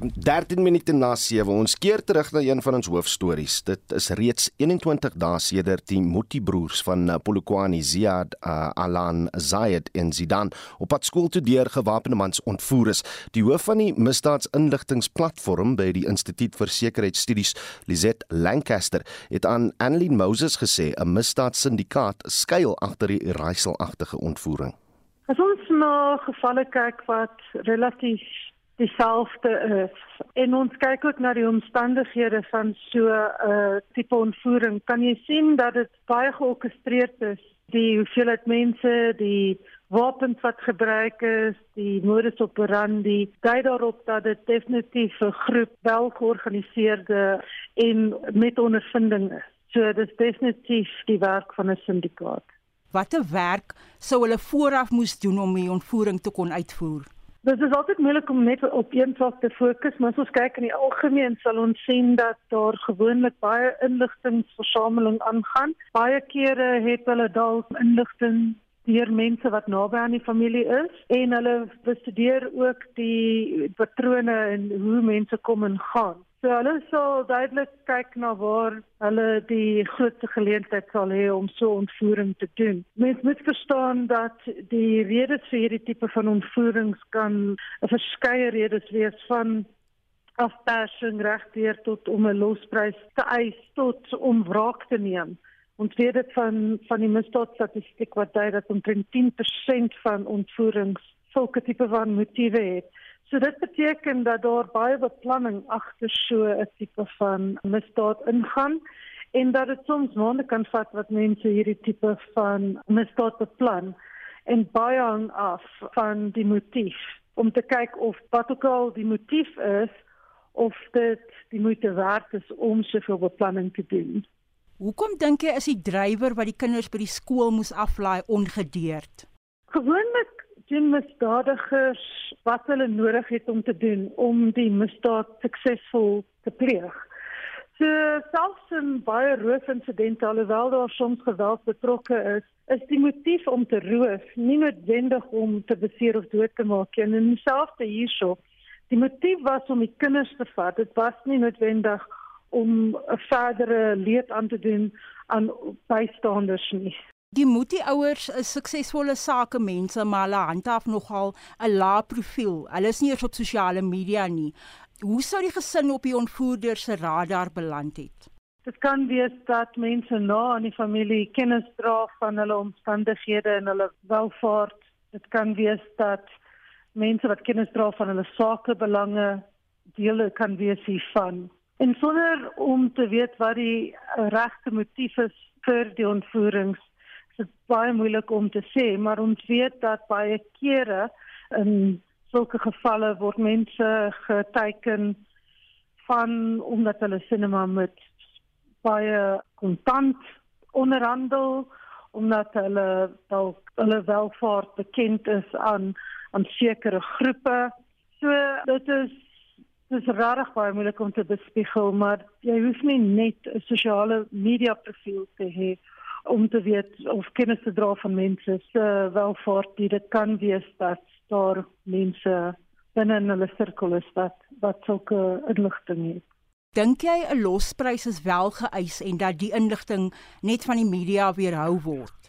13 minute na 7. Ons keer terug na een van ons hoofstories. Dit is reeds 21 dae sedert die Muti broers van uh, Polokwane Ziad uh, Alan Zayed en Zidan op pad skool toe deur gewapende mans ontvoer is. Die hoof van die misdaadsinligtingsplatform by die Instituut vir Sekuriteitsstudies, Lizet Lancaster, het aan Annelien Moses gesê 'n misdaadsyndikaat skuil agter die raaiselagtige ontvoering. As ons na gevalle kyk wat relatief dieselfde is en ons kyk ook na die omstandighede van so 'n uh, tipe ontvoering, kan jy sien dat dit baie georkestreer is. Die hoeveelheid mense, die wapens wat gebruik is, die modus operandi, dui daarop dat dit definitief 'n groep wel georganiseerde en met ondervinding is. So dit is definitief die werk van 'n syndikaat. Watter werk sou hulle vooraf moes doen om die ontvoering te kon uitvoer? Dit is altyd moeilik om net op een sak te fokus, maar as ons kyk in die algemeen sal ons sien dat daar gewoonlik baie inligtingversameling aangaan. Baie kere het hulle dalk inligting deur mense wat naby aan die familie is en hulle bestudeer ook die patrone en hoe mense kom en gaan. So hulle sal duidelik kyk na waar hulle die grootste geleentheid sal hê om so ontvoering te doen. Mens moet verstaan dat die redes vir hierdie tipe van ontvoerings kan 'n verskeie redes wees van afpersing regdeur tot om 'n losprys te eis tot om wraak te neem. Ons weet dit van van die misdaadstatistiek wat dui dat omtrent 10% van ontvoerings sulke tipe van motiewe het. So dit beteken dat daar baie beplanning agter so 'n tipe van misdaad ingaan en dat dit soms maande kan vat wat mense hierdie tipe van misdaad beplan en baie hang af van die motief om te kyk of wat ook al die motief is of dit die moeite werd is om soveel beplanning te doen. Hoekom dink jy is die drywer wat die kinders by die skool moes aflaai ongedeerd? Gewoonlik doen misdadigers wat hulle nodig het om te doen om die misdaad suksesvol te pleeg. So selfs in baie roofinsidente alhoewel daar soms geweld betrokke is, is die motief om te roof nie noodwendig om te beseer of dood te maak nie. En dieselfde hierso. Die motief was om die kinders te vat. Dit was nie noodwendig om 'n verdere leed aan te doen aan bystanders nie. Die Muti ouers is suksesvolle sakemense, maar hulle handhaaf nogal 'n lae profiel. Hulle is nie eers op sosiale media nie. Hoe sou die gesin op die ontvoerder se radar beland het? Dit kan wees dat mense na aan die familie kennis dra van hulle omstandighede en hulle welvaart. Dit kan wees dat mense wat kennis dra van hulle sakebelange dele kan wees hiervan. En sonder om te weet wat die regte motief is vir die ontvoerings dit baie moeilik om te sê, maar ons weet dat baie kere in sulke gevalle word mense geteken van omdat hulle sinema met baie kontant onderhandel omdat hulle dalk hulle welvaart bekend is aan aan sekere groepe. So dit is dis rarig baie moeilik om te bespiegel, maar jy hoef nie net 'n sosiale media profiel te hê om te weet of kennis te dra van mense se welvaart die dit kan wees dat daar mense binne in hulle sirkel is wat wat sulke inligting het. Dink jy 'n losprys is wel geëis en dat die inligting net van die media weerhou word?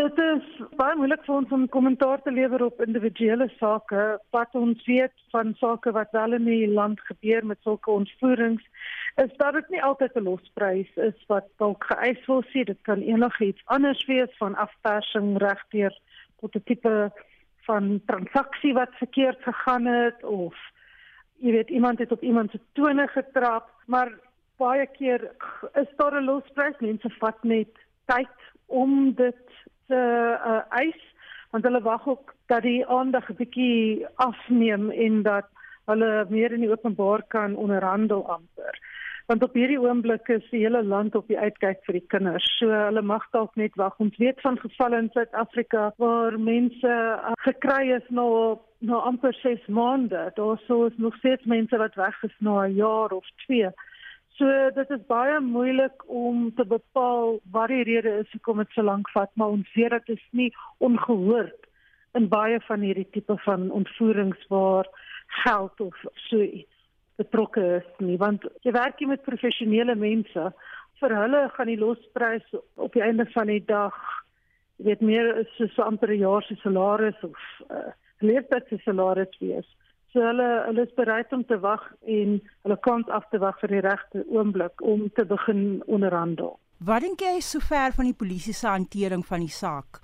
Dit is baie moeilik vir ons om kommentaar te lewer op individuele sake. Wat ons weet van sake wat wel in die land gebeur met sulke ontvoerings, is dat dit nie altyd 'n losprys is wat dalk geëis word sê dit kan enigiets anders wees van afpersing regdeur tot 'n tipe van transaksie wat verkeerd gegaan het of jy weet iemand het op iemand se tone getrap. Maar baie keer is daar 'n losprys. Mense vat net tyd om dit te uh, eis want hulle wag ook dat die aandag 'n bietjie afneem en dat hulle meer in die openbaar kan onderhandel amper want op hierdie oomblik is die hele land op die uitkyk vir die kinders. So hulle mag dalk net wag. Ons weet van gevalle in Suid-Afrika waar mense uh, gekry is na na amper 6 maande. Daar sou is nog steeds mense wat weg is na 'n jaar of 2. So dit is baie moeilik om te bepaal wat die rede is hoekom dit so lank vat, maar ons weet dit is nie ongehoord in baie van hierdie tipe van ontvoerings waar geld of so iets betrokke is nie want jy werk hier met professionele mense. Vir hulle gaan die losprys op die einde van die dag jy weet meer so so amper 'n jaar se salaris of uh, leeftyd se salaris wees so hulle hulle is bereid om te wag en hulle kans af te wag vir die regte oomblik om te begin onderhandel Wat dink jy sover van die polisie se hantering van die saak?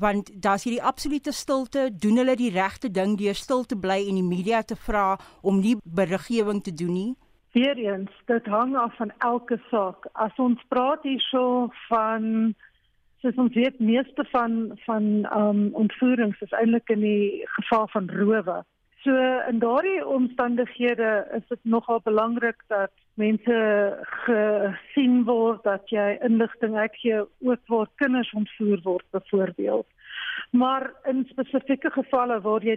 want daar's hierdie absolute stilte, doen hulle die regte ding deur stil te bly en die media te vra om nie beriggewing te doen nie? Weereens, dit hang af van elke saak. As ons praat hierso van soos ons weet meeste van van um ontvoerings is eintlik in die geval van rowe. So in daardie omstandighede is dit nogal belangrik dat mense gesien word dat jy inligting uitgee ook waar kinders ontvoer word byvoorbeeld. Maar in spesifieke gevalle waar jy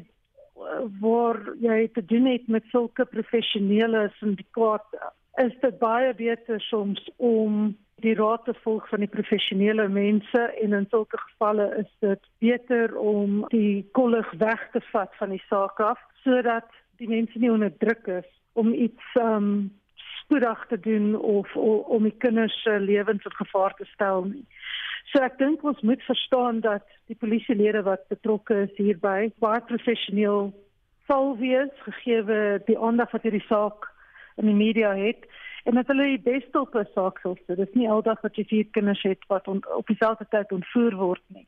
waar jy te doen het met sulke professionele syndikaate, is dit baie beter soms om die raad te volg van die professionele mense en in sulke gevalle is dit beter om die kollig weg te vat van die saak af sodat die mense nie onder druk is om iets um spoedig te doen of, of om die kinders se lewens in gevaar te stel nie. So ek dink ons moet verstaan dat die polisielede wat betrokke is hierby baie professioneel sal wees gegee die aandag wat hierdie saak in die media het en dat hulle die beste op 'n saak sit. Dit is nie aldag wat jy vier kinders het wat on, op dieselfde tyd ontvoer word nie.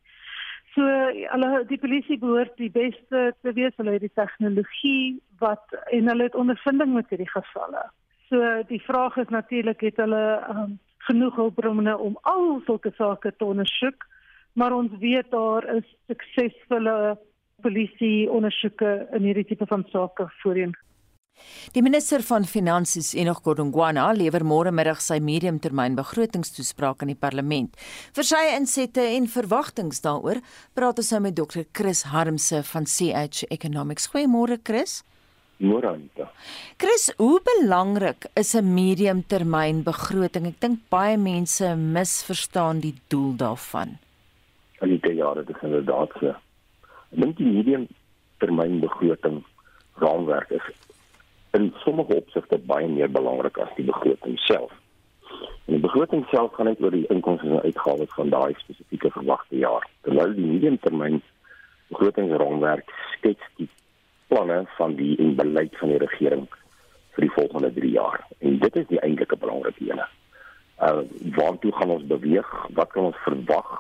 So hulle die polisie behoort die beste te wees, hulle het die tegnologie wat en hulle het ondervinding met hierdie gevalle. So die vraag is natuurlik het hulle um, genoeg hulpbronne om al sulke sake te ondersoek, maar ons weet daar is suksesvolle polisie ondersoeke in hierdie tipe van sake voorheen. Die minister van Finansies, Enoch Godongwana, lewer môre middag sy mediumtermynbegrotingstoespraak aan die parlement. Vir sy insette en verwagtinge daaroor, praat ons nou met Dr. Chris Harmse van CH Economics. Goeiemôre Chris. Moranta. Chris, hoe belangrik is 'n mediumtermynbegroting? Ek dink baie mense misverstaan die doel daarvan. Al die jare dis inderdaad so. Ek dink die mediumtermynbegroting raamwerk is in sommige opsigte baie meer belangrik as die begroting self. En die begroting self gaan net oor die inkomste en uitgawes van daai spesifieke verwagte jaar. Terwyl die mediumtermyn begrotingsraamwerk skets die planne van die en beleid van die regering vir die volgende 3 jaar. En dit is die eintlike belangrike ene. Uh waartoe gaan ons beweeg? Wat kan ons verwag?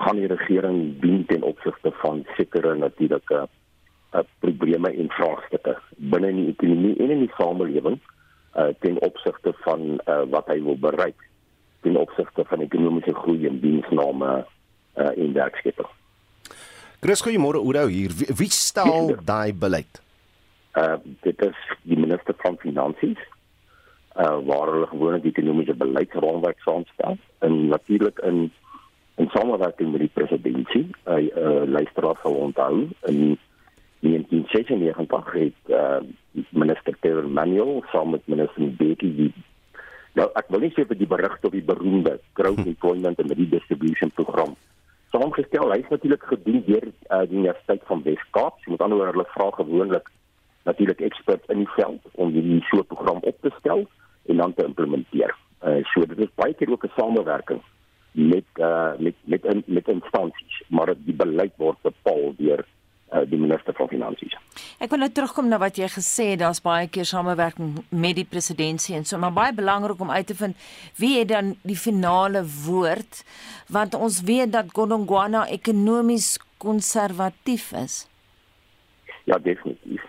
Gaan die regering dien ten opsigte van sekere natuurlike uh probleme en vraagstukke binne die ekonomie en in die samelewing uh ten opsigte van uh wat hy wil bereik ten opsigte van ekonomiese groei en diensname uh in werkskepping. Chris, goeiemôre Oudo hier. Wie, wie stel ja. daai beleid? Uh dit is die minister van finansies. Uh waar hulle gewoonlik die ekonomiese beleidsraamwerk saamstel en natuurlik in in samewerking met die presidentsie. Hy uh luisteraar sal onthou in 1996 het uh minister Terry Manuel saam met minister Betty die Nou ek wil nie sê vir die berigte op die beroemde growth employment and redistribution program saamgestel. Hy is natuurlik gedoen deur uh, die Universiteit van Wes-Kaap. So met ander woorde, hulle vra gewoonlik natuurlik eksperts in die veld om hierdie so 'n program op te stel en dan te implementeer. Uh, so dit is baie keer ook 'n samewerking met uh, met met met instansies, maar die beleid word bepaal deur uh, die minister van finansies. Ek wil nou terugkom na wat jy gesê het, daar's baie keer samewerking met die presidentskap en so, maar baie belangrik om uit te vind wie het dan die finale woord want ons weet dat Godongwana ekonomies konservatief is. Ja, definitief.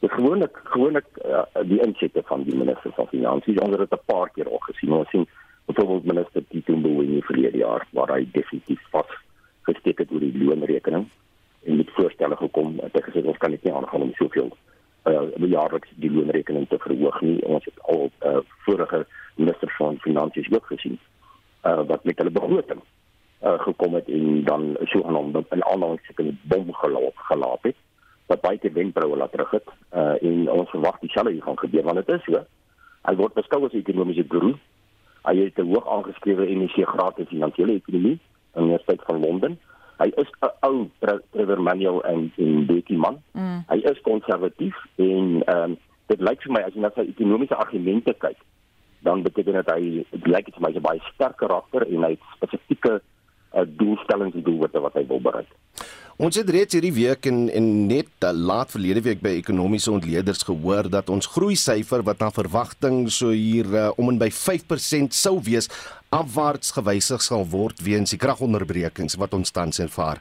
Dis gewoonlik gewoonlik uh, die insette van die minister van finansies onder dit 'n paar keer al gesien. Ons sien byvoorbeeld minister Tito Mboweni verlede jaar waar hy definitief vas gesteek het oor die loonrekening en met voorstelle gekom het gesê ons kan dit nie aangaan om soveel uh jaarliks die loonrekening te verhoog nie. Ons het al uh, vorige minister van finansies ook gesien uh wat met hulle begroting uh gekom het en dan so genoem dat 'n aanhaling seker 'n bom geloop gelaat het wat baie te wenkbroue laat terug het uh en ons verwag dieselfde hier gaan gebeur want dit is so hy word beskou as ekonomiese guru. Hy het 'n hoog aangeskrewe MSc graad in finansiële ekonomie aan die Universiteit van Londen hy is 'n ou Trevor Manuel en en Betty man. Mm. Hy is konservatief en ehm um, dit lyk vir my as jy na sy ekonomiese argumente kyk, dan beteken dit hy dit lyk dit vir my 'n baie sterk karakter en hy het spesifieke uh, doelstellings en doelwitte wat hy wil bereik. Ons het reeds hierdie week en en net uh, laat verlede week by ekonomiese ontleeders gehoor dat ons groei syfer wat na verwagting so hier uh, om en by 5% sou wees afwaarts gewysig sal word weens die kragonderbrekings wat ons tans ervaar.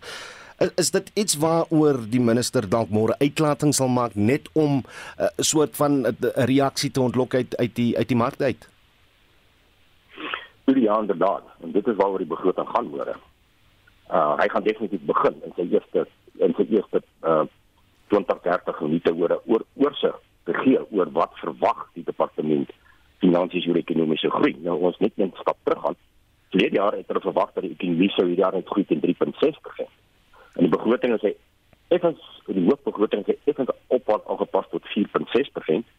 Is, is dit iets waaroor die minister dalk môre uitlating sal maak net om 'n uh, soort van 'n uh, reaksie te ontlok uit uit die uit die mark uit? Ja, inderdaad. En dit is waaroor die begroting gaan môre. Uh hy gaan definitief begin in sy eerste in sy eerste uh 20 30 minute oor oor oorsig te gee oor wat verwag die departement finansies oor ekonomiese groei. Nou ons net net stap terug gaan. Verlede jaar het hulle verwag dat die ekonomie sou hierdie jaar net groei teen 3.6%. En die begroting is hy effens die hoofbegroting is effens opwaarts aangepas tot 4.6%.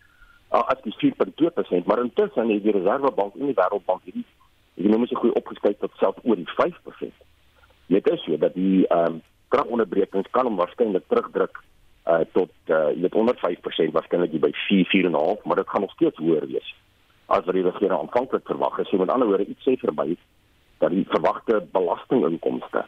Uh, as die 4.2%, maar intussen het die Reservebank en die Wêreldbank hierdie ekonomiese groei opgeskryf tot selfs oor die 5%. Dit is so dat die ehm um, kragonderbrekings kan hom waarskynlik terugdruk uh tot uh jy weet 105% waarskynlik by 4 4.5, maar dit gaan nog steeds hoër wees as wat die regering aanvanklik verwag het. So met ander woorde iets sê verby dat die verwagte belastinginkomste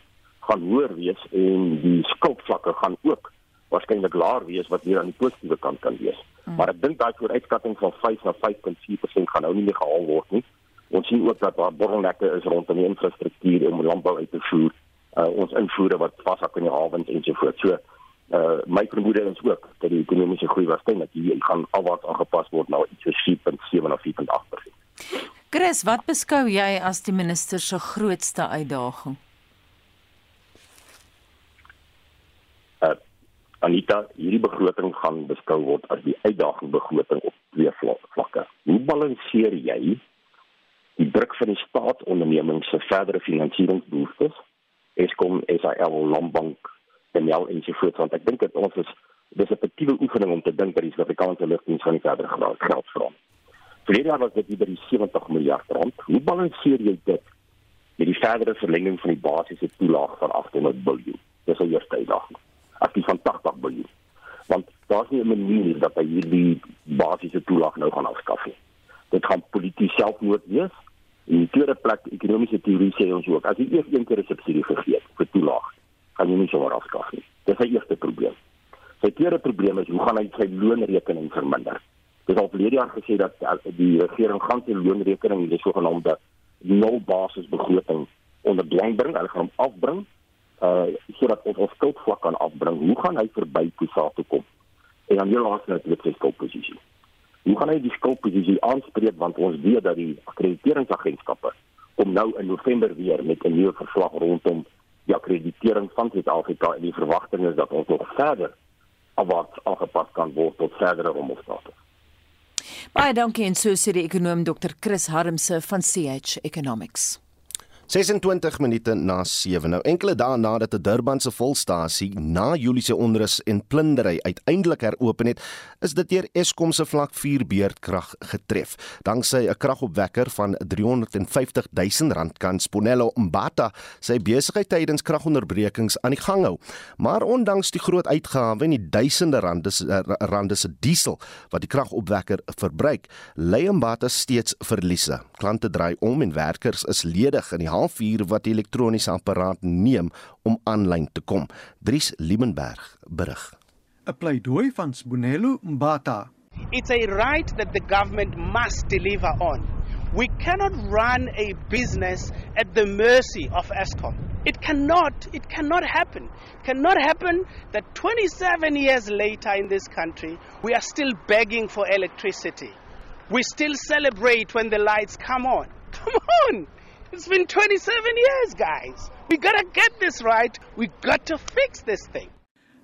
gaan hoër wees en die skuldvlakke gaan ook waarskynlik laer wees wat weer aan die positiewe kant kan wees. Hmm. Maar ek dink daai vooruitskatting van 5 na 5.4% gaan nou nie meer gehaal word nie. Ons sien ook dat daar bottelnekke is rondom die infrastruktuur om landbou uit te voer uh, ons invoere wat vashak in die hawens en so voort. So uh my vermoede is ook dat die ekonomiese groei waarskynlik hier gaan afwaarts aangepas word na iets so 4.7 of 4.8%. Chris, wat beskou jy as die minister se grootste uitdaging? Uh Anita, hierdie begroting gaan beskou word as die uitdaging begroting op twee vlakke. Hoe balanseer jy die druk van die staatsondernemings se verdere finansieringsbehoeftes Eskom, SAL, Landbank, Benel en so voort want ek dink dit ons is dis 'n effektiewe oefening om te dink dat die Suid-Afrikaanse lugdiens gaan verder geraak geld vra. Verlede jaar was dit by die 70 miljard rand. Hoe balanseer jy dit met die verdere verlenging van die basiese toelaag van 800 miljard? Dis 'n eerste uitdaging. As die van 80 miljard. Want daar's nie 'n manier dat hy hierdie basiese toelaag nou gaan afskaff nie. Dit gaan polities selfmoord wees In die tweede plek ekonomiese teorie sê ons ook as jy eers een keer 'n subsidie gegee het vir toelaag, gaan jy nie sommer afskaaf nie. Dis sy eerste probleem. Sy tweede probleem is hoe gaan hy sy loonrekening verminder? Dit is al verlede jaar gesê dat die regering gaan sy loonrekening, die sogenaamde nul basis begroting onder dwang bring, hulle gaan hom afbring uh sodat ons ons skuldvlak kan afbring. Hoe gaan hy verby Kusa toe kom? En dan heel laaste natuurlik sy skuldposisie. Hoe gaan hy die skuldposisie aanspreek want ons weet dat die akkrediteringsagentskappe om nou in November weer met 'n nuwe verslag rondom die akkreditering van Suid-Afrika en die verwagting is dat ons nog verder afwaarts aangepas kan word tot verdere rommelstate. Baie dankie en so sê die ekonom Dr. Chris Harmse van CH Economics. 26 minute na 7. Nou enkele dae nadat 'n Durbanse volstasie na Julie se onrus en plundering uiteindelik heropen het, is dit deur Eskom se vlak 4 beurtkrag getref. Danksy 'n kragopwekker van 350 000 rand kan Sponello Mbata sy besigheid tydens kragonderbrekings aan die gang hou. Maar ondanks die groot uitgawes en die duisende rande rande se diesel wat die kragopwekker verbruik, lê Mbata steeds verliese. Klante draai om en werkers is ledig in die halfuur wat die elektroniese apparaat neem om aanlyn te kom. Dries Liebenberg berig. 'n Pleidooi van Sbonelo Mbata. It's a right that the government must deliver on. We cannot run a business at the mercy of Eskom. It cannot, it cannot happen. It cannot happen that 27 years later in this country, we are still begging for electricity. We still celebrate when the lights come on. Come on! It's been 27 years, guys. We gotta get this right. We got to fix this thing.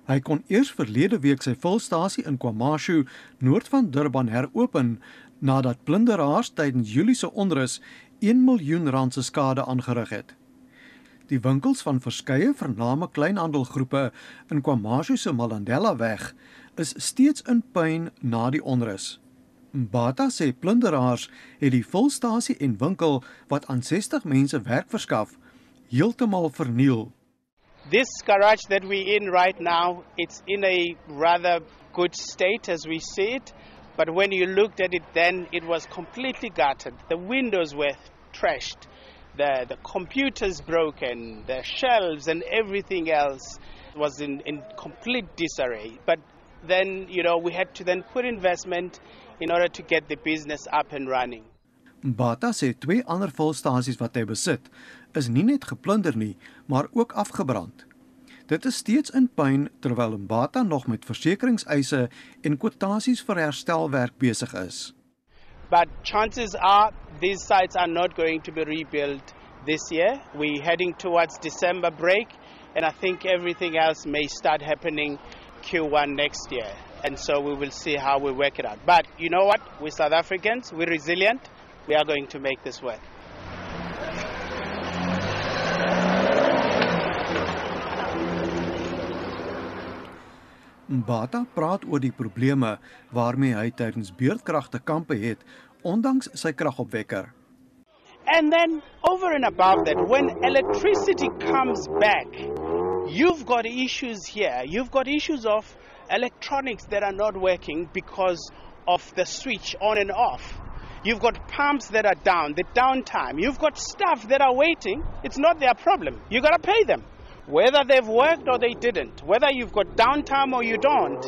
Hy kon eers verlede week sy volstasie in KwaMashu, noord van Durban heropen nadat plunderaars tydens Julie se onrus 1 miljoen rand se skade aangerig het. Die winkels van verskeie vername kleinhandelgroepe in KwaMashu se Malandela weg is steeds in puin na die onrus. Mbata sê plunderaars het die volstasie en winkel wat aan 60 mense werk verskaf heeltemal verniel. This garage that we're in right now, it's in a rather good state as we see it. But when you looked at it then, it was completely gutted. The windows were trashed, the, the computers broken, the shelves and everything else was in, in complete disarray. But then, you know, we had to then put investment in order to get the business up and running. Bata sê twee ander volstasies wat hy besit, is nie net geplunder nie, maar ook afgebrand. Dit is steeds in puin terwyl Mbata nog met versekeringseise en kwotasies vir herstelwerk besig is. But chances are these sites are not going to be rebuilt this year. We're heading towards December break and I think everything else may start happening Q1 next year. And so we will see how we work it out. But you know what? We're South Africans, we're resilient. We are going to make this work. Mbata praat oor die probleme waarmee hy tydens beurtkragte kampe het, ondanks sy kragopwekker. And then over and above that, when electricity comes back, you've got issues here. You've got issues of electronics that are not working because of the switch on and off. You've got pumps that are down, the downtime. You've got staff that are waiting. It's not their problem. You got to pay them. Whether they've worked or they didn't, whether you've got downtime or you don't,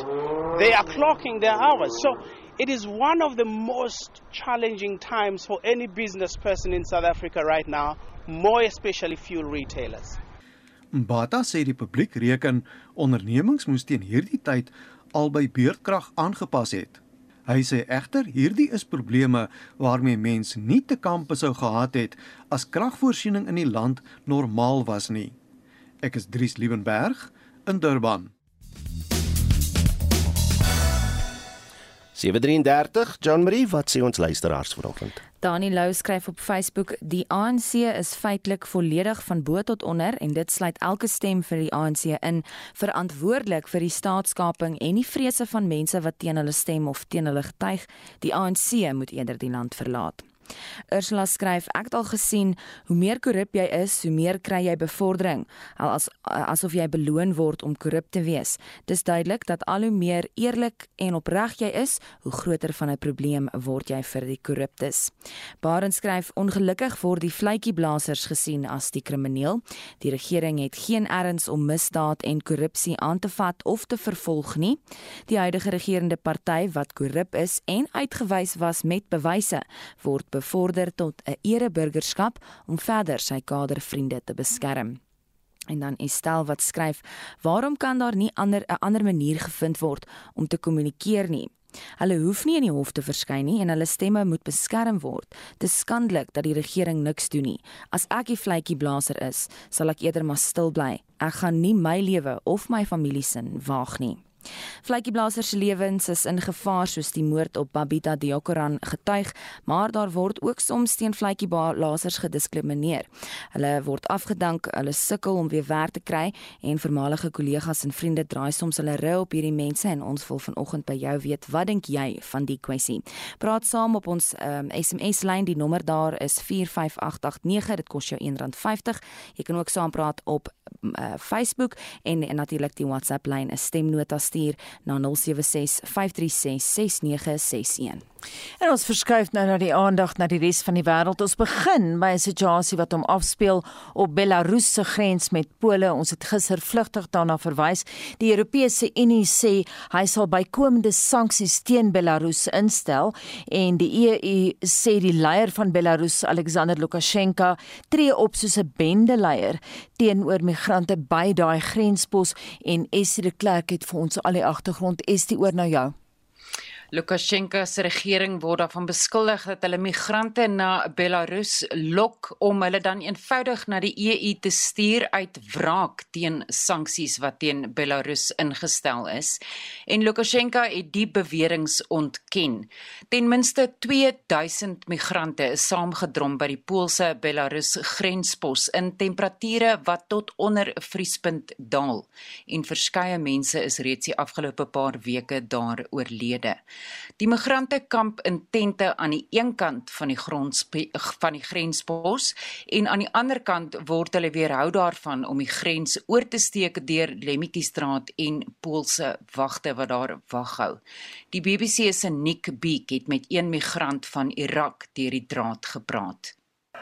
they are clocking their hours. So it is one of the most challenging times for any business person in South Africa right now, more especially fuel retailers. Mbata sê die publiek reken ondernemings moes teen hierdie tyd al by beurtkrag aangepas het. Hy sê egter hierdie is probleme waarmee mense nie te kampe sou gehad het as kragvoorsiening in die land normaal was nie. Ek is Dries Liebenberg in Durban. 733 John Marie, wat sê ons luisteraars vanoggend? Dani Lou skryf op Facebook: "Die ANC is feitelik volledig van bo tot onder en dit sluit elke stem vir die ANC in, verantwoordelik vir die staatskaping en die vrese van mense wat teen hulle stem of teen hulle getuig. Die ANC moet eerder die land verlaat." Ursula skryf ek het al gesien hoe meer korrup jy is, hoe meer kry jy bevordering, al as asof jy beloon word om korrup te wees. Dis duidelik dat al hoe meer eerlik en opreg jy is, hoe groter van 'n probleem word jy vir die korruptes. Baren skryf ongelukkig word die vletjieblassers gesien as die krimineel. Die regering het geen erns om misdaad en korrupsie aan te vat of te vervolg nie. Die huidige regerende party wat korrup is en uitgewys was met bewyse word bevorder tot 'n ereburgerskap om verder sy kadervriende te beskerm. En dan Estel wat skryf: "Waarom kan daar nie ander 'n ander manier gevind word om te kommunikeer nie?" Hulle hoef nie in die hof te verskyn nie en hulle stemme moet beskerm word. Dit is skandelik dat die regering niks doen nie. As ek die vletjieblaser is, sal ek eerder maar stil bly. Ek gaan nie my lewe of my familie se waag nie. Vletjieblassers se lewens is in gevaar soos die moord op Babita Diokoran getuig, maar daar word ook soms teen vletjieblassers gediskrimineer. Hulle word afgedank, hulle sukkel om weer werk te kry en voormalige kollegas en vriende draai soms hulle rug op hierdie mense en ons wil vanoggend by jou weet, wat dink jy van die kwessie? Praat saam op ons um, ehm, SMS lyn, die nommer daar is 45889, dit kos jou R1.50. Jy kan ook saam praat op uh, Facebook en, en natuurlik die WhatsApp lyn is stemnotas stuur na 076 536 6961. En ons verskuif nou na die aandag na die res van die wêreld. Ons begin by 'n situasie wat hom afspeel op Belarus se grens met Pole. Ons het gister vlugtig daarna verwys. Die Europese Unie sê hy sal bykomende sanksies teen Belarus instel en die EU sê die leier van Belarus, Alexander Lukasjenko, tree op soos 'n bendeleier teenoor migrante by daai grenspos en Essie de Klerk het vir ons al die agtergrond. Essie oor na jou. Lukasjenko se regering word daarvan beskuldig dat hulle migrante na Belarus lok om hulle dan eenvoudig na die EU te stuur uit wraak teen sanksies wat teen Belarus ingestel is. En Lukasjenko het die beweringe ontken. Ten minste 2000 migrante is saamgedrom by die Poolse Belarus grenspos in temperature wat tot onder vriespunt daal en verskeie mense is reeds die afgelope paar weke daar oorlede. Die migrante kamp in tente aan die een kant van die grond van die grenspos en aan die ander kant word hulle weerhou daarvan om die grens oor te steek deur Lemmetjiestraat en Poolse wagte wat daar waghou. Die BBC se Nick Beek het met een migrant van Irak deur die draad gepraat.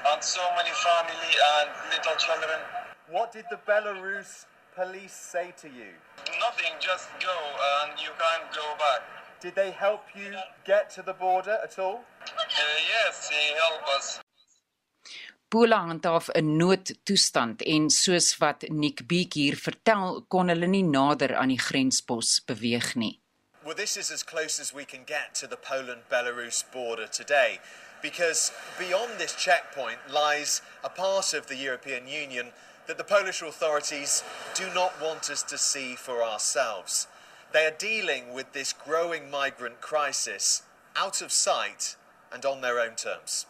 And so many family and little children. What did the Belarus police say to you? Nothing, just go and you can't go back. Did they help you get to the border at all? Uh, yes, they help us. Pola handhaaf 'n noodtoestand en soos wat Nick Beek hier vertel, kon hulle nie nader aan die grenspos beweeg nie. Well, this is as close as we can get to the Poland-Belarus border today because beyond this checkpoint lies a part of the European Union that the Polish authorities do not want us to see for ourselves. They are dealing with this growing migrant crisis out of sight and on their own terms.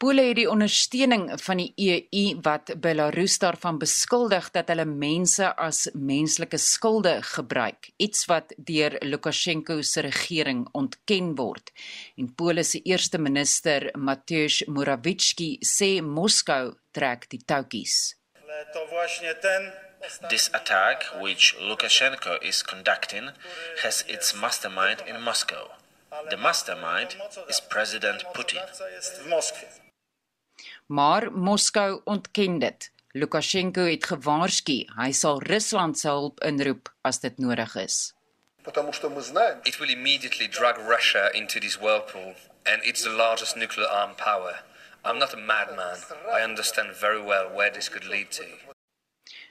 Pole het die ondersteuning van die EU wat Belarus daarvan beskuldig dat hulle mense as menslike skulde gebruik, iets wat deur Lukasjenko se regering ontken word. En Pole se eerste minister Mateusz Morawiecki sê Moskou trek die toutjies. This attack, which Lukashenko is conducting, has its mastermind in Moscow. The mastermind is President Putin. Maar Moskou ontken dit. Lukasjenko het gewaarsku hy sal Rusland se hulp inroep as dit nodig is. It will immediately drag Russia into this whirlpool and it's the largest nuclear armed power. I'm not a madman. I understand very well where this could lead to.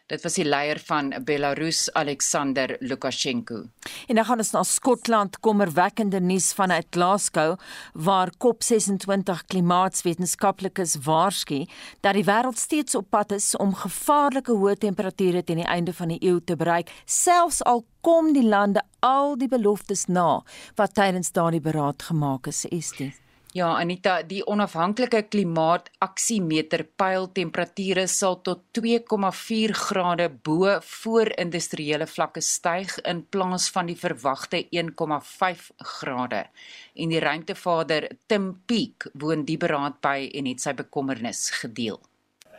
Dit was die leier van Belarus, Alexander Lukasjenko. En dan gaan ons na Skotland, kommerwekkende nuus vanuit Glasgow waar COP26 klimaatswetenskaplikes waarsku dat die wêreld steeds op pad is om gevaarlike hoë temperature teen die einde van die eeu te bereik, selfs al kom die lande al die beloftes na wat tydens daardie beraad gemaak is, dit. Ja, Anita, die onafhanklike klimaataksiemeter pyl temperature sal tot 2,4 grade bo voor-industriële vlakke styg in plaas van die verwagte 1,5 grade. En die ruimtevader Tim Peak woon die beraad by en het sy bekommernis gedeel.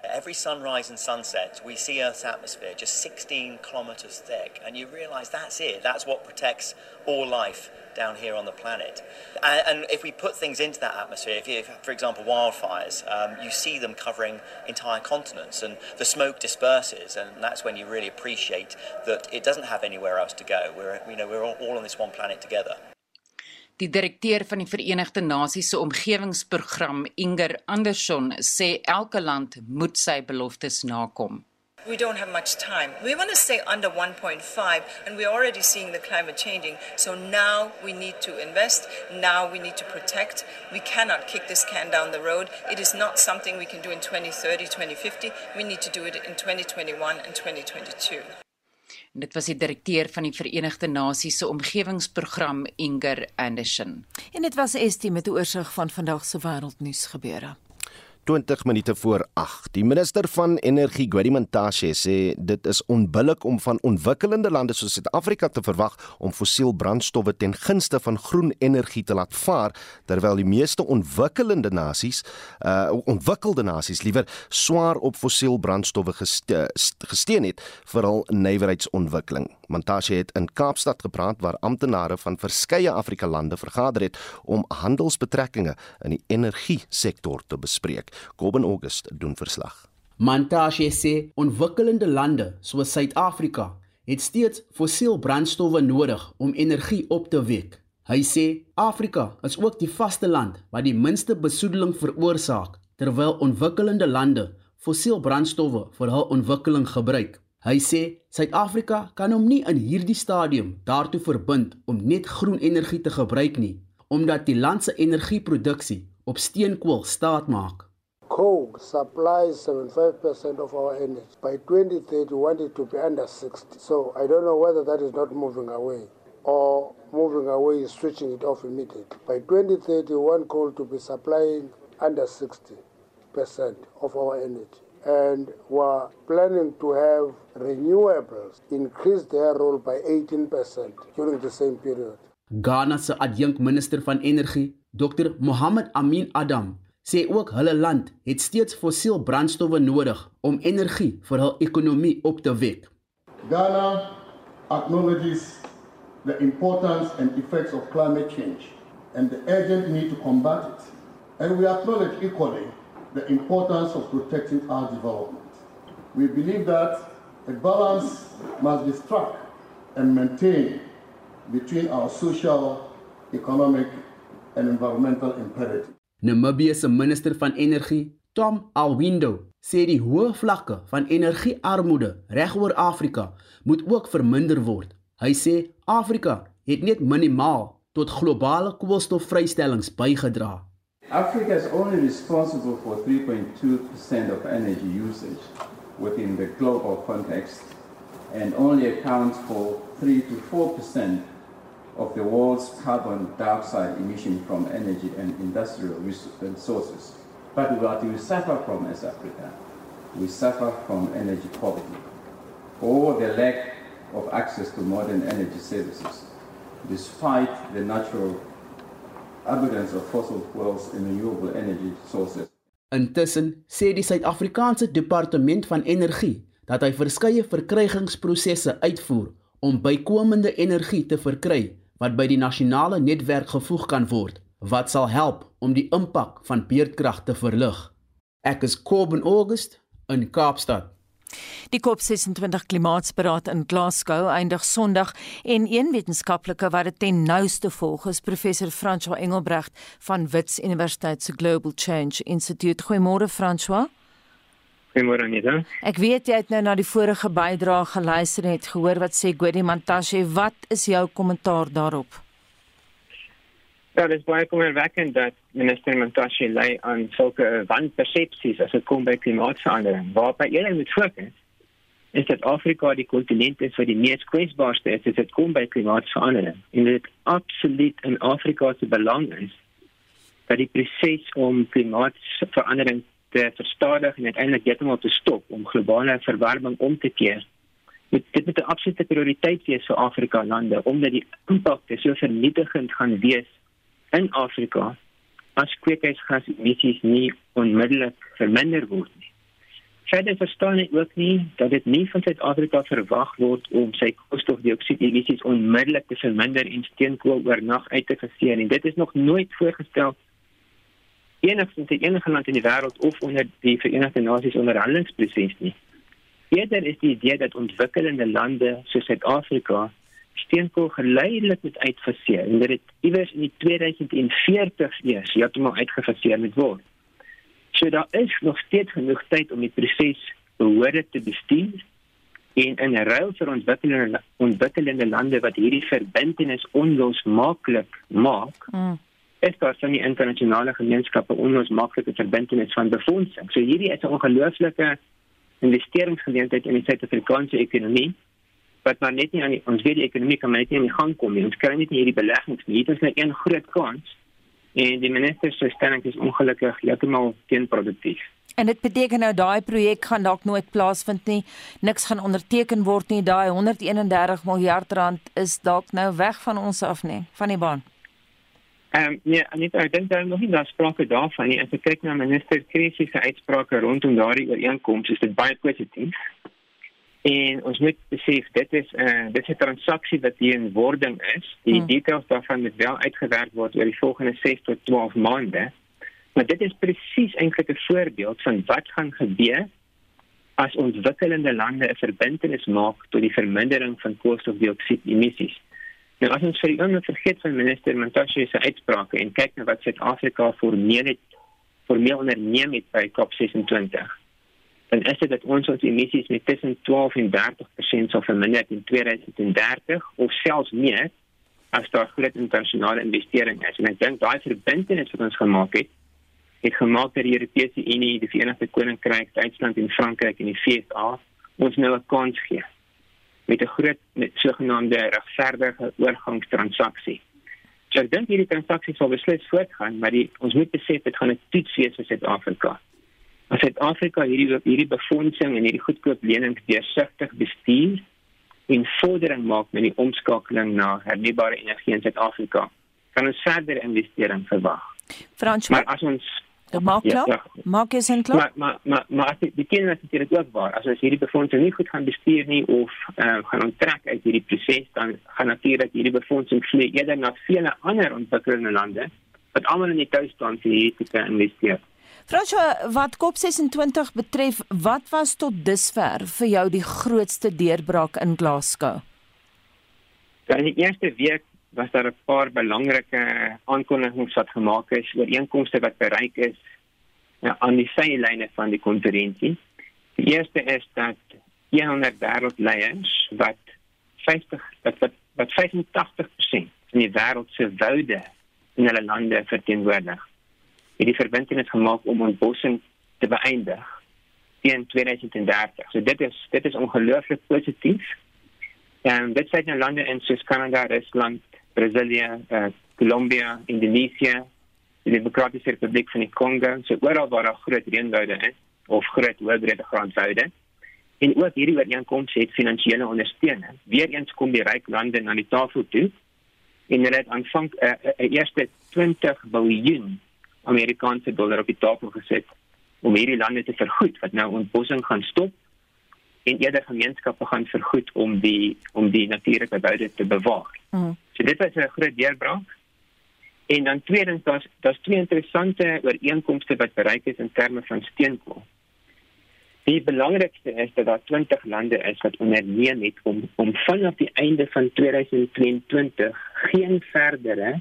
Every sunrise and sunset, we see Earth's atmosphere just 16 kilometers thick, and you realize that's it. That's what protects all life down here on the planet. And, if we put things into that atmosphere, if you, for example, wildfires, um, you see them covering entire continents, and the smoke disperses, and that's when you really appreciate that it doesn't have anywhere else to go. We're, you know, we're all on this one planet together. Die direkteur van die Verenigde Nasies se omgewingsprogram, Inger Anderson, sê elke land moet sy beloftes nakom. We don't have much time. We want to stay under 1.5, and we're already seeing the climate changing. So now we need to invest. Now we need to protect. We cannot kick this can down the road. It is not something we can do in 2030, 2050. We need to do it in 2021 and 2022. En dit was die direkteur van die Verenigde Nasies se omgewingsprogram Inger Anderson. En dit was Estie met 'n oorsig van vandag se wêreldnuus gebeure. 20 minute voor 8. Die minister van Energie, Gwedimantashe, sê dit is onbillik om van ontwikkelende lande soos Suid-Afrika te verwag om fossiel brandstowwe ten gunste van groen energie te laat vaar, terwyl die meeste ontwikkelende nasies, uh ontwikkelde nasies liewer swaar op fossiel brandstowwe geste gesteen het vir hul nywerheidsontwikkeling. Mantashe het in Kaapstad gepraat waar amptenare van verskeie Afrika lande vergader het om handelsbetrekkinge in die energie sektor te bespreek. Goben August doen verslag. Mantashe sê ontwikkelende lande soos Suid-Afrika het steeds fossiel brandstowwe nodig om energie op te wek. Hy sê Afrika is ook die vaste land wat die minste besoedeling veroorsaak terwyl ontwikkelende lande fossiel brandstowwe vir hul ontwikkeling gebruik. Hy sê Suid-Afrika kan hom nie in hierdie stadium daartoe verbind om net groen energie te gebruik nie omdat die land se energieproduksie op steenkool staat maak. coal supplies 75% of our energy. By 2030, we want it to be under 60. So I don't know whether that is not moving away or moving away is switching it off immediately. By 2030, we want coal to be supplying under 60% of our energy. And we're planning to have renewables increase their role by 18% during the same period. Ghana se adjunkminister van energie, Dr. Mohammed Amin Adam, sê ook hulle land het steeds fossiel brandstowwe nodig om energie vir hul ekonomie op te wek. Ghana acknowledges the importance and effects of climate change and the urgent need to combat it. And we acknowledge equally the importance of protecting our development. We believe that a balance must be struck and maintained between our social, economic, and environmental imperatives. Namibië se minister van energie, Tom Alwindo, sê die hoë vlakke van energiearmoede regoor Afrika moet ook verminder word. Hy sê Afrika het net minimaal tot globale koolstofvrystellings bygedra. Africa is only responsible for 3.2% of energy usage within the global context and only accounts for 3 to 4% of the world's carbon dioxide emission from energy and industrial resources. But what we suffer from as Africa, we suffer from energy poverty or the lack of access to modern energy services, despite the natural abundance of fossil fuels and renewable energy sources. Intussen sê die Suid-Afrikaanse Departement van Energie dat hy verskeie verkrygingsprosesse uitvoer om bykomende energie te verkry wat by die nasionale netwerk gevoeg kan word wat sal help om die impak van beerdkrag te verlig. Ek is Coben August in Kaapstad. Die COP26 klimaatsberaad in Glasgow eindig Sondag en een wetenskaplike wat dit ten nouste volg is professor François Engelbrecht van Wits Universiteit se Global Change Institute. Goeiemôre François. Goeiemôre Anita. Ek weet jy het nou na die vorige bydrae geluister en het gehoor wat sê Gwedi Mantashe. Wat is jou kommentaar daarop? Ja, dit is baie kommerwekkend dat minister Mantashe lei aan sulke wanpersepsies as dit kom by klimaatsverandering. Waar by eerder moet fokus is dat Afrika die kontinent is wat die mees kwesbaarste is as dit kom by klimaatsverandering. En dit absoluut in Afrika se belang is dat die proses om klimaatsverandering te verstadig en uiteindelik heeltemal te stop om globale verwarming om te keer. Dit dit moet 'n absolute prioriteit wees vir Afrika lande omdat die impak so vernietigend gaan wees in Afrika as kweekhuisgasemissies nie onmiddellik verminder word nie. Verder verstaan ek ook nie dat dit nie van Suid-Afrika verwag word om sy koolstofdioksiedemissies onmiddellik te verminder en steenkool oornag uit te faseer nie. Dit is nog nooit voorgestel enigstens in enige land in die wêreld of onder die Verenigde Nasies onderhandelingsproses nie. Eerder is die idee dat ontwikkelende lande soos Suid-Afrika steenkool geleidelik moet uitfaseer en dit iewers in die 2040 eers heeltemal uitgefaseer moet word. So daar is nog steeds genoeg tyd om die proses behoorlik te bestuur en in 'n ruil vir ontwikkelende ontwikkelende lande wat hierdie verbintenis onlosmaaklik maak. Mm. Dit is van die internasionale gemeenskappe onlosmaaklike verbintenis van befondsing. So hierdie is 'n ongelooflike investeringsgeleentheid in die Suid-Afrikaanse ekonomie wat maar net nie aan die, ons weet die ekonomie kan net nie aan die gang kom nie. Ons kry net nie hierdie beleggings nie. Dit is net een groot kans. En die minister se stelling is ongelukkig heeltemal teenproduktief. En dit beteken nou daai projek gaan dalk nooit plaasvind nie. Niks gaan onderteken word nie. Daai 131 miljard rand is dalk nou weg van ons af nie, van die baan. Ehm um, nee, Anita, ek dink daar nog nie daar sprake daarvan nie. As ek kyk na minister Krisie se uitsprake rondom daardie ooreenkoms, is dit baie positief. En ons moet besef dit is 'n uh, dit is 'n transaksie wat hier in wording is. Die hmm. details daarvan moet wel uitgewerk word oor die volgende 6 tot 12 maande. Maar dit is presies eintlik 'n voorbeeld van wat gaan gebeur as ontwikkelende lande 'n verbintenis maak tot die vermindering van koolstofdioksied emissies. Nou as ons vir die oomblik vergeet van minister Mantashe se uitsprake en kyk na wat Suid-Afrika formeel het formeel onderneem het by COP26 dan is dit dat ons ons emissies met tussen 12 en 30% sal verminder in 2030 of selfs meer as daar groot internasionale investering is. En ek dink daai verbintenis wat ons gemaak het, het gemaak dat die Europese Unie, die Verenigde Koninkryk, Duitsland en Frankryk en die VSA ons nou 'n kans gee met 'n groot met sogenaamde regverdige oorgangstransaksie. So ek dink hierdie transaksie sal beslis voortgaan, maar die, ons moet besef dit gaan 'n toets wees vir Suid-Afrika as Suid-Afrika hierdie hierdie befondsing en hierdie goedkoop lenings deursigtig bestuur en vordering maak met die omskakeling na hernubare energie in Suid-Afrika, kan ons verder investering verwag. Frans, maar as ons maak klaar, ja, ja. maak jy sin klaar? Maar maar maar, maar as die kinders het dit ook waar. As ons hierdie befondsing nie goed gaan bestuur nie of uh, gaan onttrek uit hierdie proses, dan gaan natuurlik hierdie befondsing vloei eerder na vele ander ontwikkelende lande wat almal in die tuisstand vir hierdie tipe investeer. Franswa, wat COP26 betref, wat was tot dusver vir jou die grootste deurbraak in Glasgow? In die eerste week was daar 'n paar belangrike aankondigings wat gemaak is oor inkomste wat bereik is ja, aan die sylyne van die konferensie. Die eerste is dat 100 wêreldleiers wat 50 wat wat, wat 85% van die wêreld se woude in hulle lande verteenwoordig het die verbintenis gemaak om ontbossing te beëindig teen 2030. So dit is dit is ongelooflik positief. En dit sê nou lande in soos Kanada, Rusland, Brasilië, uh, Colombia, Indonesië, die Demokratiese Republiek van die Kongo, so oral waar daar groot reënwoude is of groot hoëbrede grondwoude. En ook hierdie ooreenkoms het finansiële ondersteuning. Weereens kom die ryk lande na die tafel toe en hulle het aanvang 'n uh, uh, uh, eerste 20 miljard Amerikaanse dollar op die tafel gesit om hierdie lande te vergoed wat nou ontbossing gaan stop en eerder gemeenskappe gaan vergoed om die om die natuurlike woude te bewaar. Mm. So dit was 'n groot deurbraak. En dan tweedens daar's daar's twee interessante ooreenkomste wat bereik is in terme van steenkool. Die belangrikste is dat daar 20 lande is wat onderneem het om om vanaf die einde van 2022 geen verdere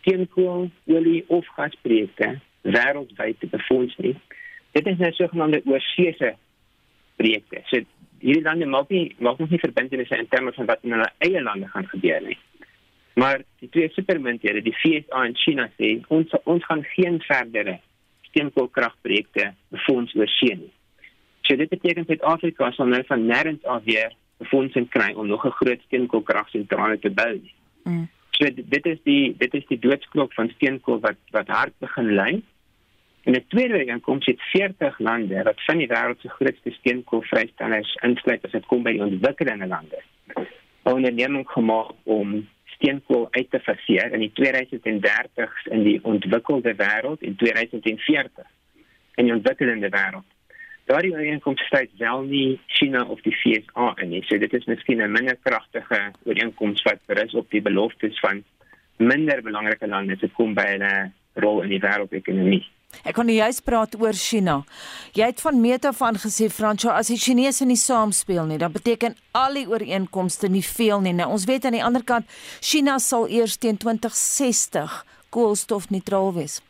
steenkool, olie of gasprojekte wêreldwyd te befonds nie. Dit is nou sogenaamde oorseese projekte. So hierdie lande maak nie maak nog nie verbintenisse in terme van wat in hulle eie lande gaan gebeur nie. Maar die twee supermunthede, die FSA en China sê ons ons gaan geen verdere steenkoolkragprojekte befonds oorsee nie. So dit beteken dat Afrika sal nou van nêrens af weer befondsing kry om nog 'n groot steenkoolkragsentrale te bou. Mm. So dit is die dit is die doodsklok van steenkool wat wat hard begin lei. En die tweede kom sit 40 lande wat van die wêreld se grootste steenkoolvrystellers insluit as dit kom by die ontwikkelende lande. Onderneming gemaak om steenkool uit te faseer in die 2030s in die ontwikkelde wêreld en 2040 in die ontwikkelende wêreld daardie ooreenkoms sluit wel nie China of die VSA in nie. So dit is miskien 'n minder kragtige ooreenkoms wat berus op die beloftes van minder belangrike lande se kom by 'n rol in die wêreldekonomie. Ek kon juist praat oor China. Jy het van meet af aan gesê Fransjo, as die Chinese nie saamspeel nie, dan beteken al die ooreenkomste nie veel nie. Nou ons weet aan die ander kant China sal eers teen 2060 koolstofneutraal wees.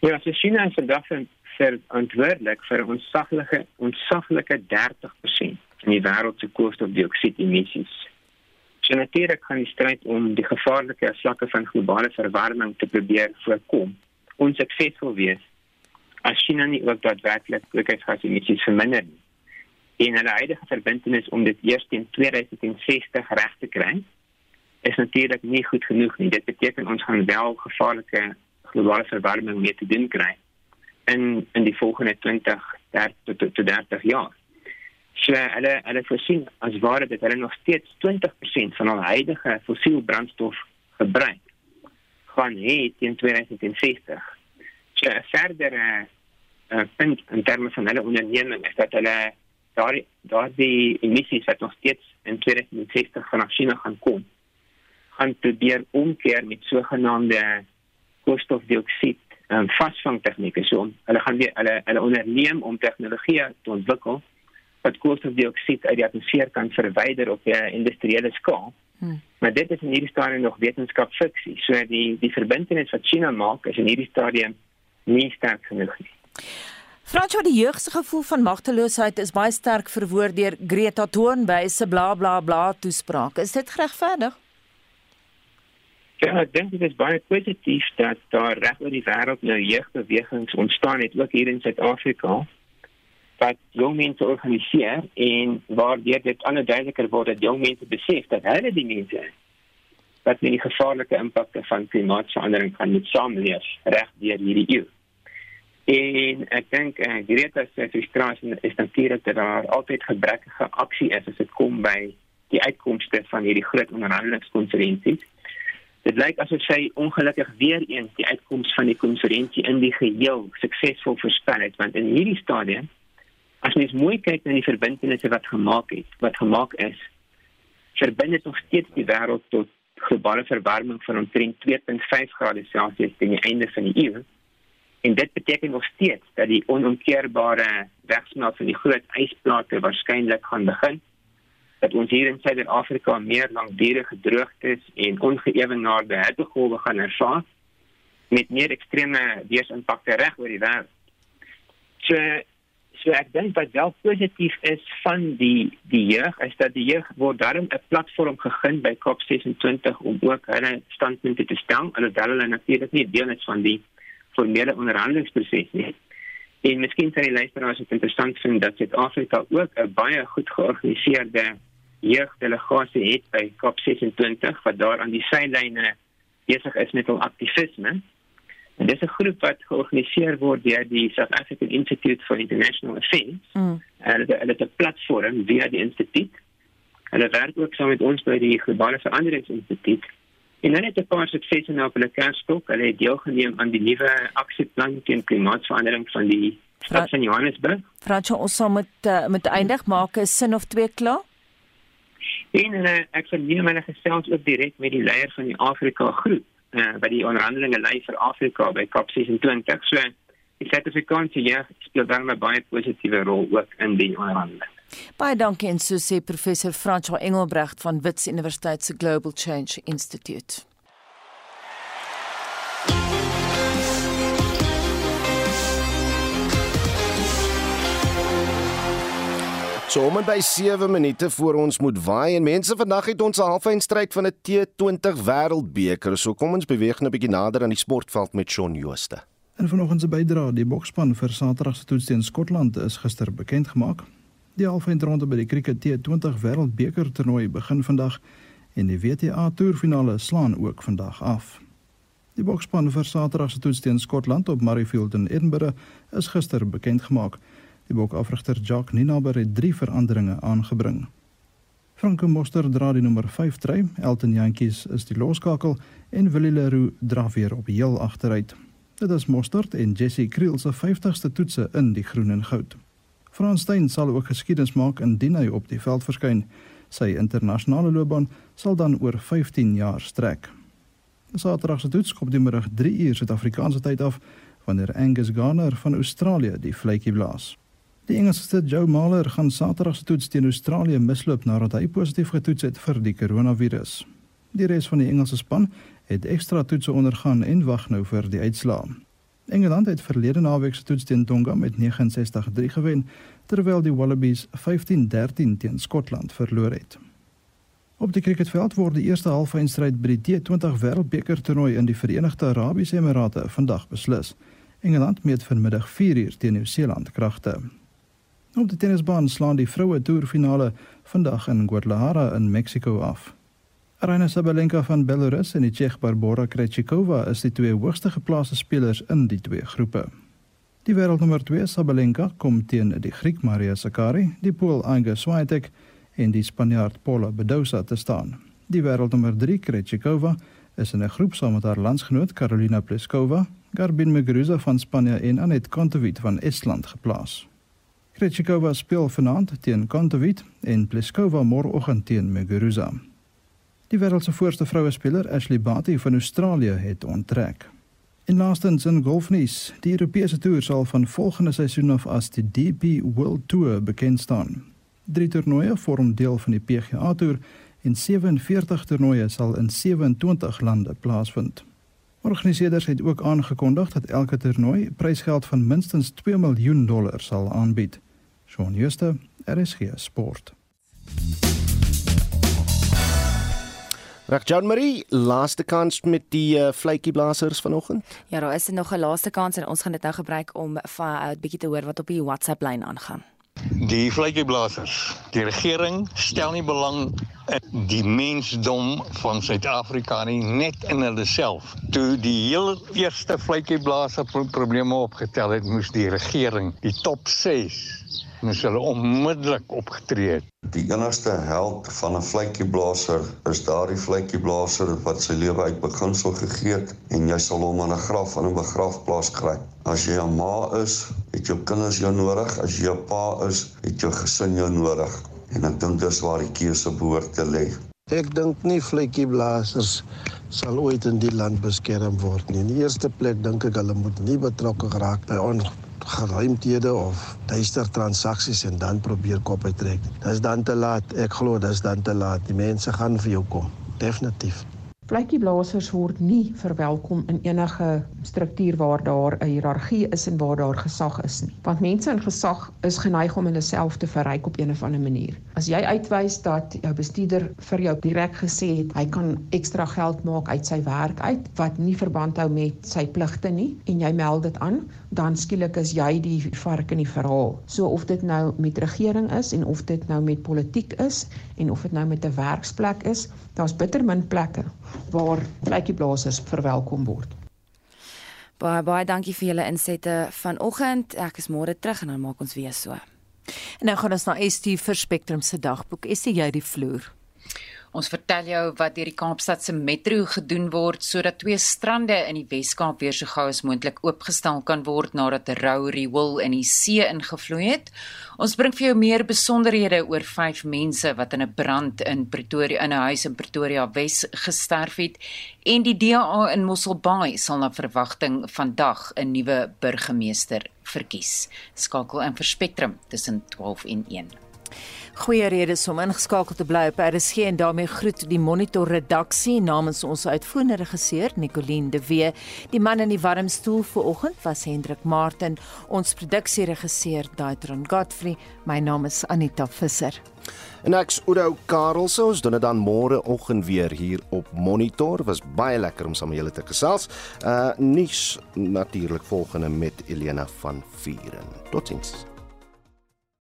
Ja, so China is vandag verantwoordelik vir ons saglike ons saglike 30% van die wêreld se koolstofdioksied emissies. So natuurlik gaan die stryd om die gevaarlike vlakke van globale verwarming te probeer voorkom onsuksesvol wees as China nie ook daadwerklik broeikasgasemissies verminder nie. En hulle huidige verbintenis om dit eers teen 2060 reg te kry is natuurlik nie goed genoeg nie. Dit beteken ons gaan wel gevaarlike globale verwarming mee te doen kry in in die volgende 20 30 tot, tot 30 jaar. So hulle hulle voorsien as ware dat hulle nog steeds 20% van al huidige fossiel brandstof gebruik gaan hê teen 2060. So 'n uh, punt in terme van hulle onderneming is dat hulle daardie daardie emissies wat nog steeds in 2060 van China gaan kom gaan probeer omkeer met sogenaamde koolstofdioksied um, vasvang tegnieke so hulle gaan weer hulle hulle onderneem om tegnologie te ontwikkel wat koolstofdioksied uit die atmosfeer kan verwyder op 'n industriële skaal. Hmm. Maar dit is in hierdie stadium nog wetenskapfiksie. So die die verbintenis wat China maak is in hierdie stadium nie sterk genoeg nie. Fransjo die jeug se gevoel van magteloosheid is baie sterk verwoord deur Greta Thunberg se bla bla bla toespraak. Is dit regverdig? Ja, ek dink dit is baie positief dat daar reg oor die wêreld nou jeugbewegings ontstaan het ook hier in Suid-Afrika wat jong mense organiseer en waar dit ander duideliker word dat jong mense besef dat hulle die mense wat met die gevaarlike impakte van klimaatsverandering kan met saamleef reg deur hierdie eeu. En ek dink eh uh, Greta se frustrasie is natuurlik dat daar altyd gebrekkige aksie is as dit kom by die uitkomste van hierdie groot onderhandelingskonferensies. Dit lyk asof sy ongelukkig weer eens die uitkoms van die konferensie in die geheel suksesvol voorspel het, want in hierdie stadium as mens mooi kyk na die verbintenisse wat gemaak het, wat gemaak is, verbind dit nog steeds die wêreld tot globale verwarming van omtrent 2.5 grade Celsius teen die einde van die eeu. En dit beteken nog steeds dat die onomkeerbare wegsmelt van die groot ysplate waarskynlik gaan begin. Dat ons hier in Suid-Afrika meer langdurige droogtes en ongeëwenaarde hittegolwe gaan ervaar met meer ekstreme weersimpakte reg oor die wêreld. So so ek dink wat wel positief is van die die jeug is dat die jeug word daarom 'n platform gegee by COP26 om ook hulle standpunte te stel alhoewel hulle natuurlik nie deel is van die formele onderhandelingsproses nie. En miskien sal die luisteraars dit interessant vind dat Suid-Afrika ook 'n baie goed georganiseerde jeugdelegasie het by COP26 wat daar aan die sylyne besig is met hul aktivisme. En dis 'n groep wat georganiseer word deur die South African Institute for International Affairs. Mm. En dit is 'n platform via die instituut. Hulle werk ook saam met ons by die Globale Veranderingsinstituut. En hulle het 'n paar suksese nou op hulle kernstok. Hulle het deelgeneem aan die nuwe aksieplan teen klimaatsverandering van die stad van Johannesburg. Fransjo ons sal met uh, met eindig maak 'n sin of twee klaar. En uh, ek verneem hulle gesels ook direk met die leier van die Afrika groep uh, by die onderhandelinge lei vir Afrika by COP26. So die Suid-Afrikaanse jeug speel dan 'n baie positiewe rol ook in die onderhandelinge. Baie dankie en so sê professor François Engelbrecht van Wits Universiteit se Global Change Institute. So om by 7 minute voor ons moet waai en mense vandag het ons 'n halfeindstryd van 'n T20 Wêreldbeker. So kom ons beweeg nou 'n bietjie nader aan die sportveld met Shaun Jooste. En vanoggend se bydra, die boksspan vir Saterdag se toets teen Skotland is gister bekend gemaak. Die halfeindronde by die Cricket T20 Wêreldbeker toernooi begin vandag en die WTA toerfinale slaan ook vandag af. Die boksspan vir Saterdag se toets teen Skotland op Murrayfield in Edinburgh is gister bekend gemaak. Die bokafrigter Jacques Ninaber het drie veranderinge aangebring. Franco Moster dra die nommer 5 try, Elton Jantjies is die loskakel en Willie Leroux dra weer op heel agteruit. Dit is Mostert en Jesse Kriel se 50ste toetse in die groen en goud. Frans Steyn sal ook geskiedenis maak indien hy op die veld verskyn. Sy internasionale loopbaan sal dan oor 15 jaar strek. Saterdag se toets kom die middag 3 uur Suid-Afrikaanse tyd af wanneer Angus Garner van Australië die vletjie blaas. Die Engelse Joe Mahler gaan Saterdag se toets teen Australië misloop nadat hy positief getoets het vir die koronavirus. Die res van die Engelse span het ekstra toetse ondergaan en wag nou vir die uitslae. Engeland het verlede naweek se toets teen Tonga met 69-3 gewen, terwyl die Wallabies 15-13 teen Skotland verloor het. Op die cricketveld word die eerste halfeindstryd by die T20 Wêreldbeker toernooi in die Verenigde Arabiese Emirate vandag beslis. Engeland meet vanmiddag 4uur teen Nieu-Seeland kragte. Op die tennisbaan slaan die vroue toerfinale vandag in Guadalajara in Mexico af. Aryna Sabalenka van Belarus en die Tsjeeg Barbora Krejcikova is die twee hoogste geplaaste spelers in die twee groepe. Die wêreldnommer 2 Sabalenka kom teen die Griek Maria Sakkari, die Pool Iga Swiatek en die Spanjaard Paula Badosa te staan. Die wêreldnommer 3 Krejcikova is in 'n groep saam met haar landsgenoot Karolina Pliskova, Garbin Muguruza van Spanje en Anet Kontovic van Estland geplaas. Krejcikova speel vanaand teen Kontovic en Pliskova môreoggend teen Muguruza. Die wêreld se voorste vroue speler, Ashley Barty van Australië, het onttrek. En laastens in golfnuus, die Europese toer sal van volgende seisoen af as die DP World Tour bekend staan. Drie toernooie vorm deel van die PGA Tour en 47 toernooie sal in 27 lande plaasvind. Organiseerders het ook aangekondig dat elke toernooi prysgeld van minstens 2 miljoen dollar sal aanbied. Shaun Schuster, RSG Sport. Reg Jean Marie, laaste kans met die uh, vletjieblassers vanoggend. Ja, daar is nog 'n laaste kans en ons gaan dit nou gebruik om 'n uh, bietjie te hoor wat op die WhatsApp lyn aangaan. Die vletjieblassers. Die regering stel nie belang die mensdom van Suid-Afrika nie net in hulle self. Toe die heel eerste vletjieblaser probleme opgetel het, moes die regering die top 6 moes hulle onmiddellik opgetree het. Die enigste held van 'n vletjieblaser is daardie vletjieblaser wat sy lewe uit beginsel gegee het en jy sal hom in 'n graf in 'n begrafplaas kry. As jy 'n ma is, het jou kinders jou nodig, as jy 'n pa is, het jou gesin jou nodig. En ek dink dis waar die keuse behoort te lê. Ek dink nie vletjieblasers sal ooit in die land beskerm word nie. In die eerste plek dink ek hulle moet nie betrokke geraak by ongeruimthede of duister transaksies en dan probeer kop uittrek. Dis dan te laat. Ek glo dis dan te laat. Die mense gaan vir jou kom. Definitief. Vletjieblasers word nie verwelkom in enige struktuur waar daar 'n hiërargie is en waar daar gesag is nie. Want mense in gesag is geneig om hulle self te verryk op 'n of ander manier. As jy uitwys dat jou bestuurder vir jou direk gesê het hy kan ekstra geld maak uit sy werk uit wat nie verband hou met sy pligte nie en jy meld dit aan, dan skielik is jy die vark in die verhaal. So of dit nou met regering is en of dit nou met politiek is en of dit nou met 'n werksplek is, daar's bitter min plekke waar vletjieblasers verwelkom word. Baie baie dankie vir julle insette vanoggend. Ek is môre terug en dan maak ons weer so. En nou gaan ons na ST vir Spectrum se dagboek. Is jy die vloer? Ons vertel jou wat deur die Kaapstad se metro gedoen word sodat twee strande in die Wes-Kaap weer so gou as moontlik oopgestel kan word nadat 'n rou riool in die see ingevloei het. Ons bring vir jou meer besonderhede oor vyf mense wat in 'n brand in Pretoria in 'n huis in Pretoria Wes gesterf het en die DA in Mosselbaai sal na verwagting vandag 'n nuwe burgemeester verkies. Skakel in vir Spectrum tussen 12 en 1. Goeie redes om ingeskakel te bly op RSG en daarmee groet die Monitor redaksie namens ons uitvoerende regisseur Nicoline de Wee. Die man in die warm stoel vanoggend was Hendrik Martin, ons produksieregisseur Daitron Godfrey. My naam is Anita Visser. En ek's Oudo Karelse. Ons doen dit dan môre oggend weer hier op Monitor. Was baie lekker om saam julle te gesels. Uh nuus natuurlik volgende met Elena van Vieren. Totsiens.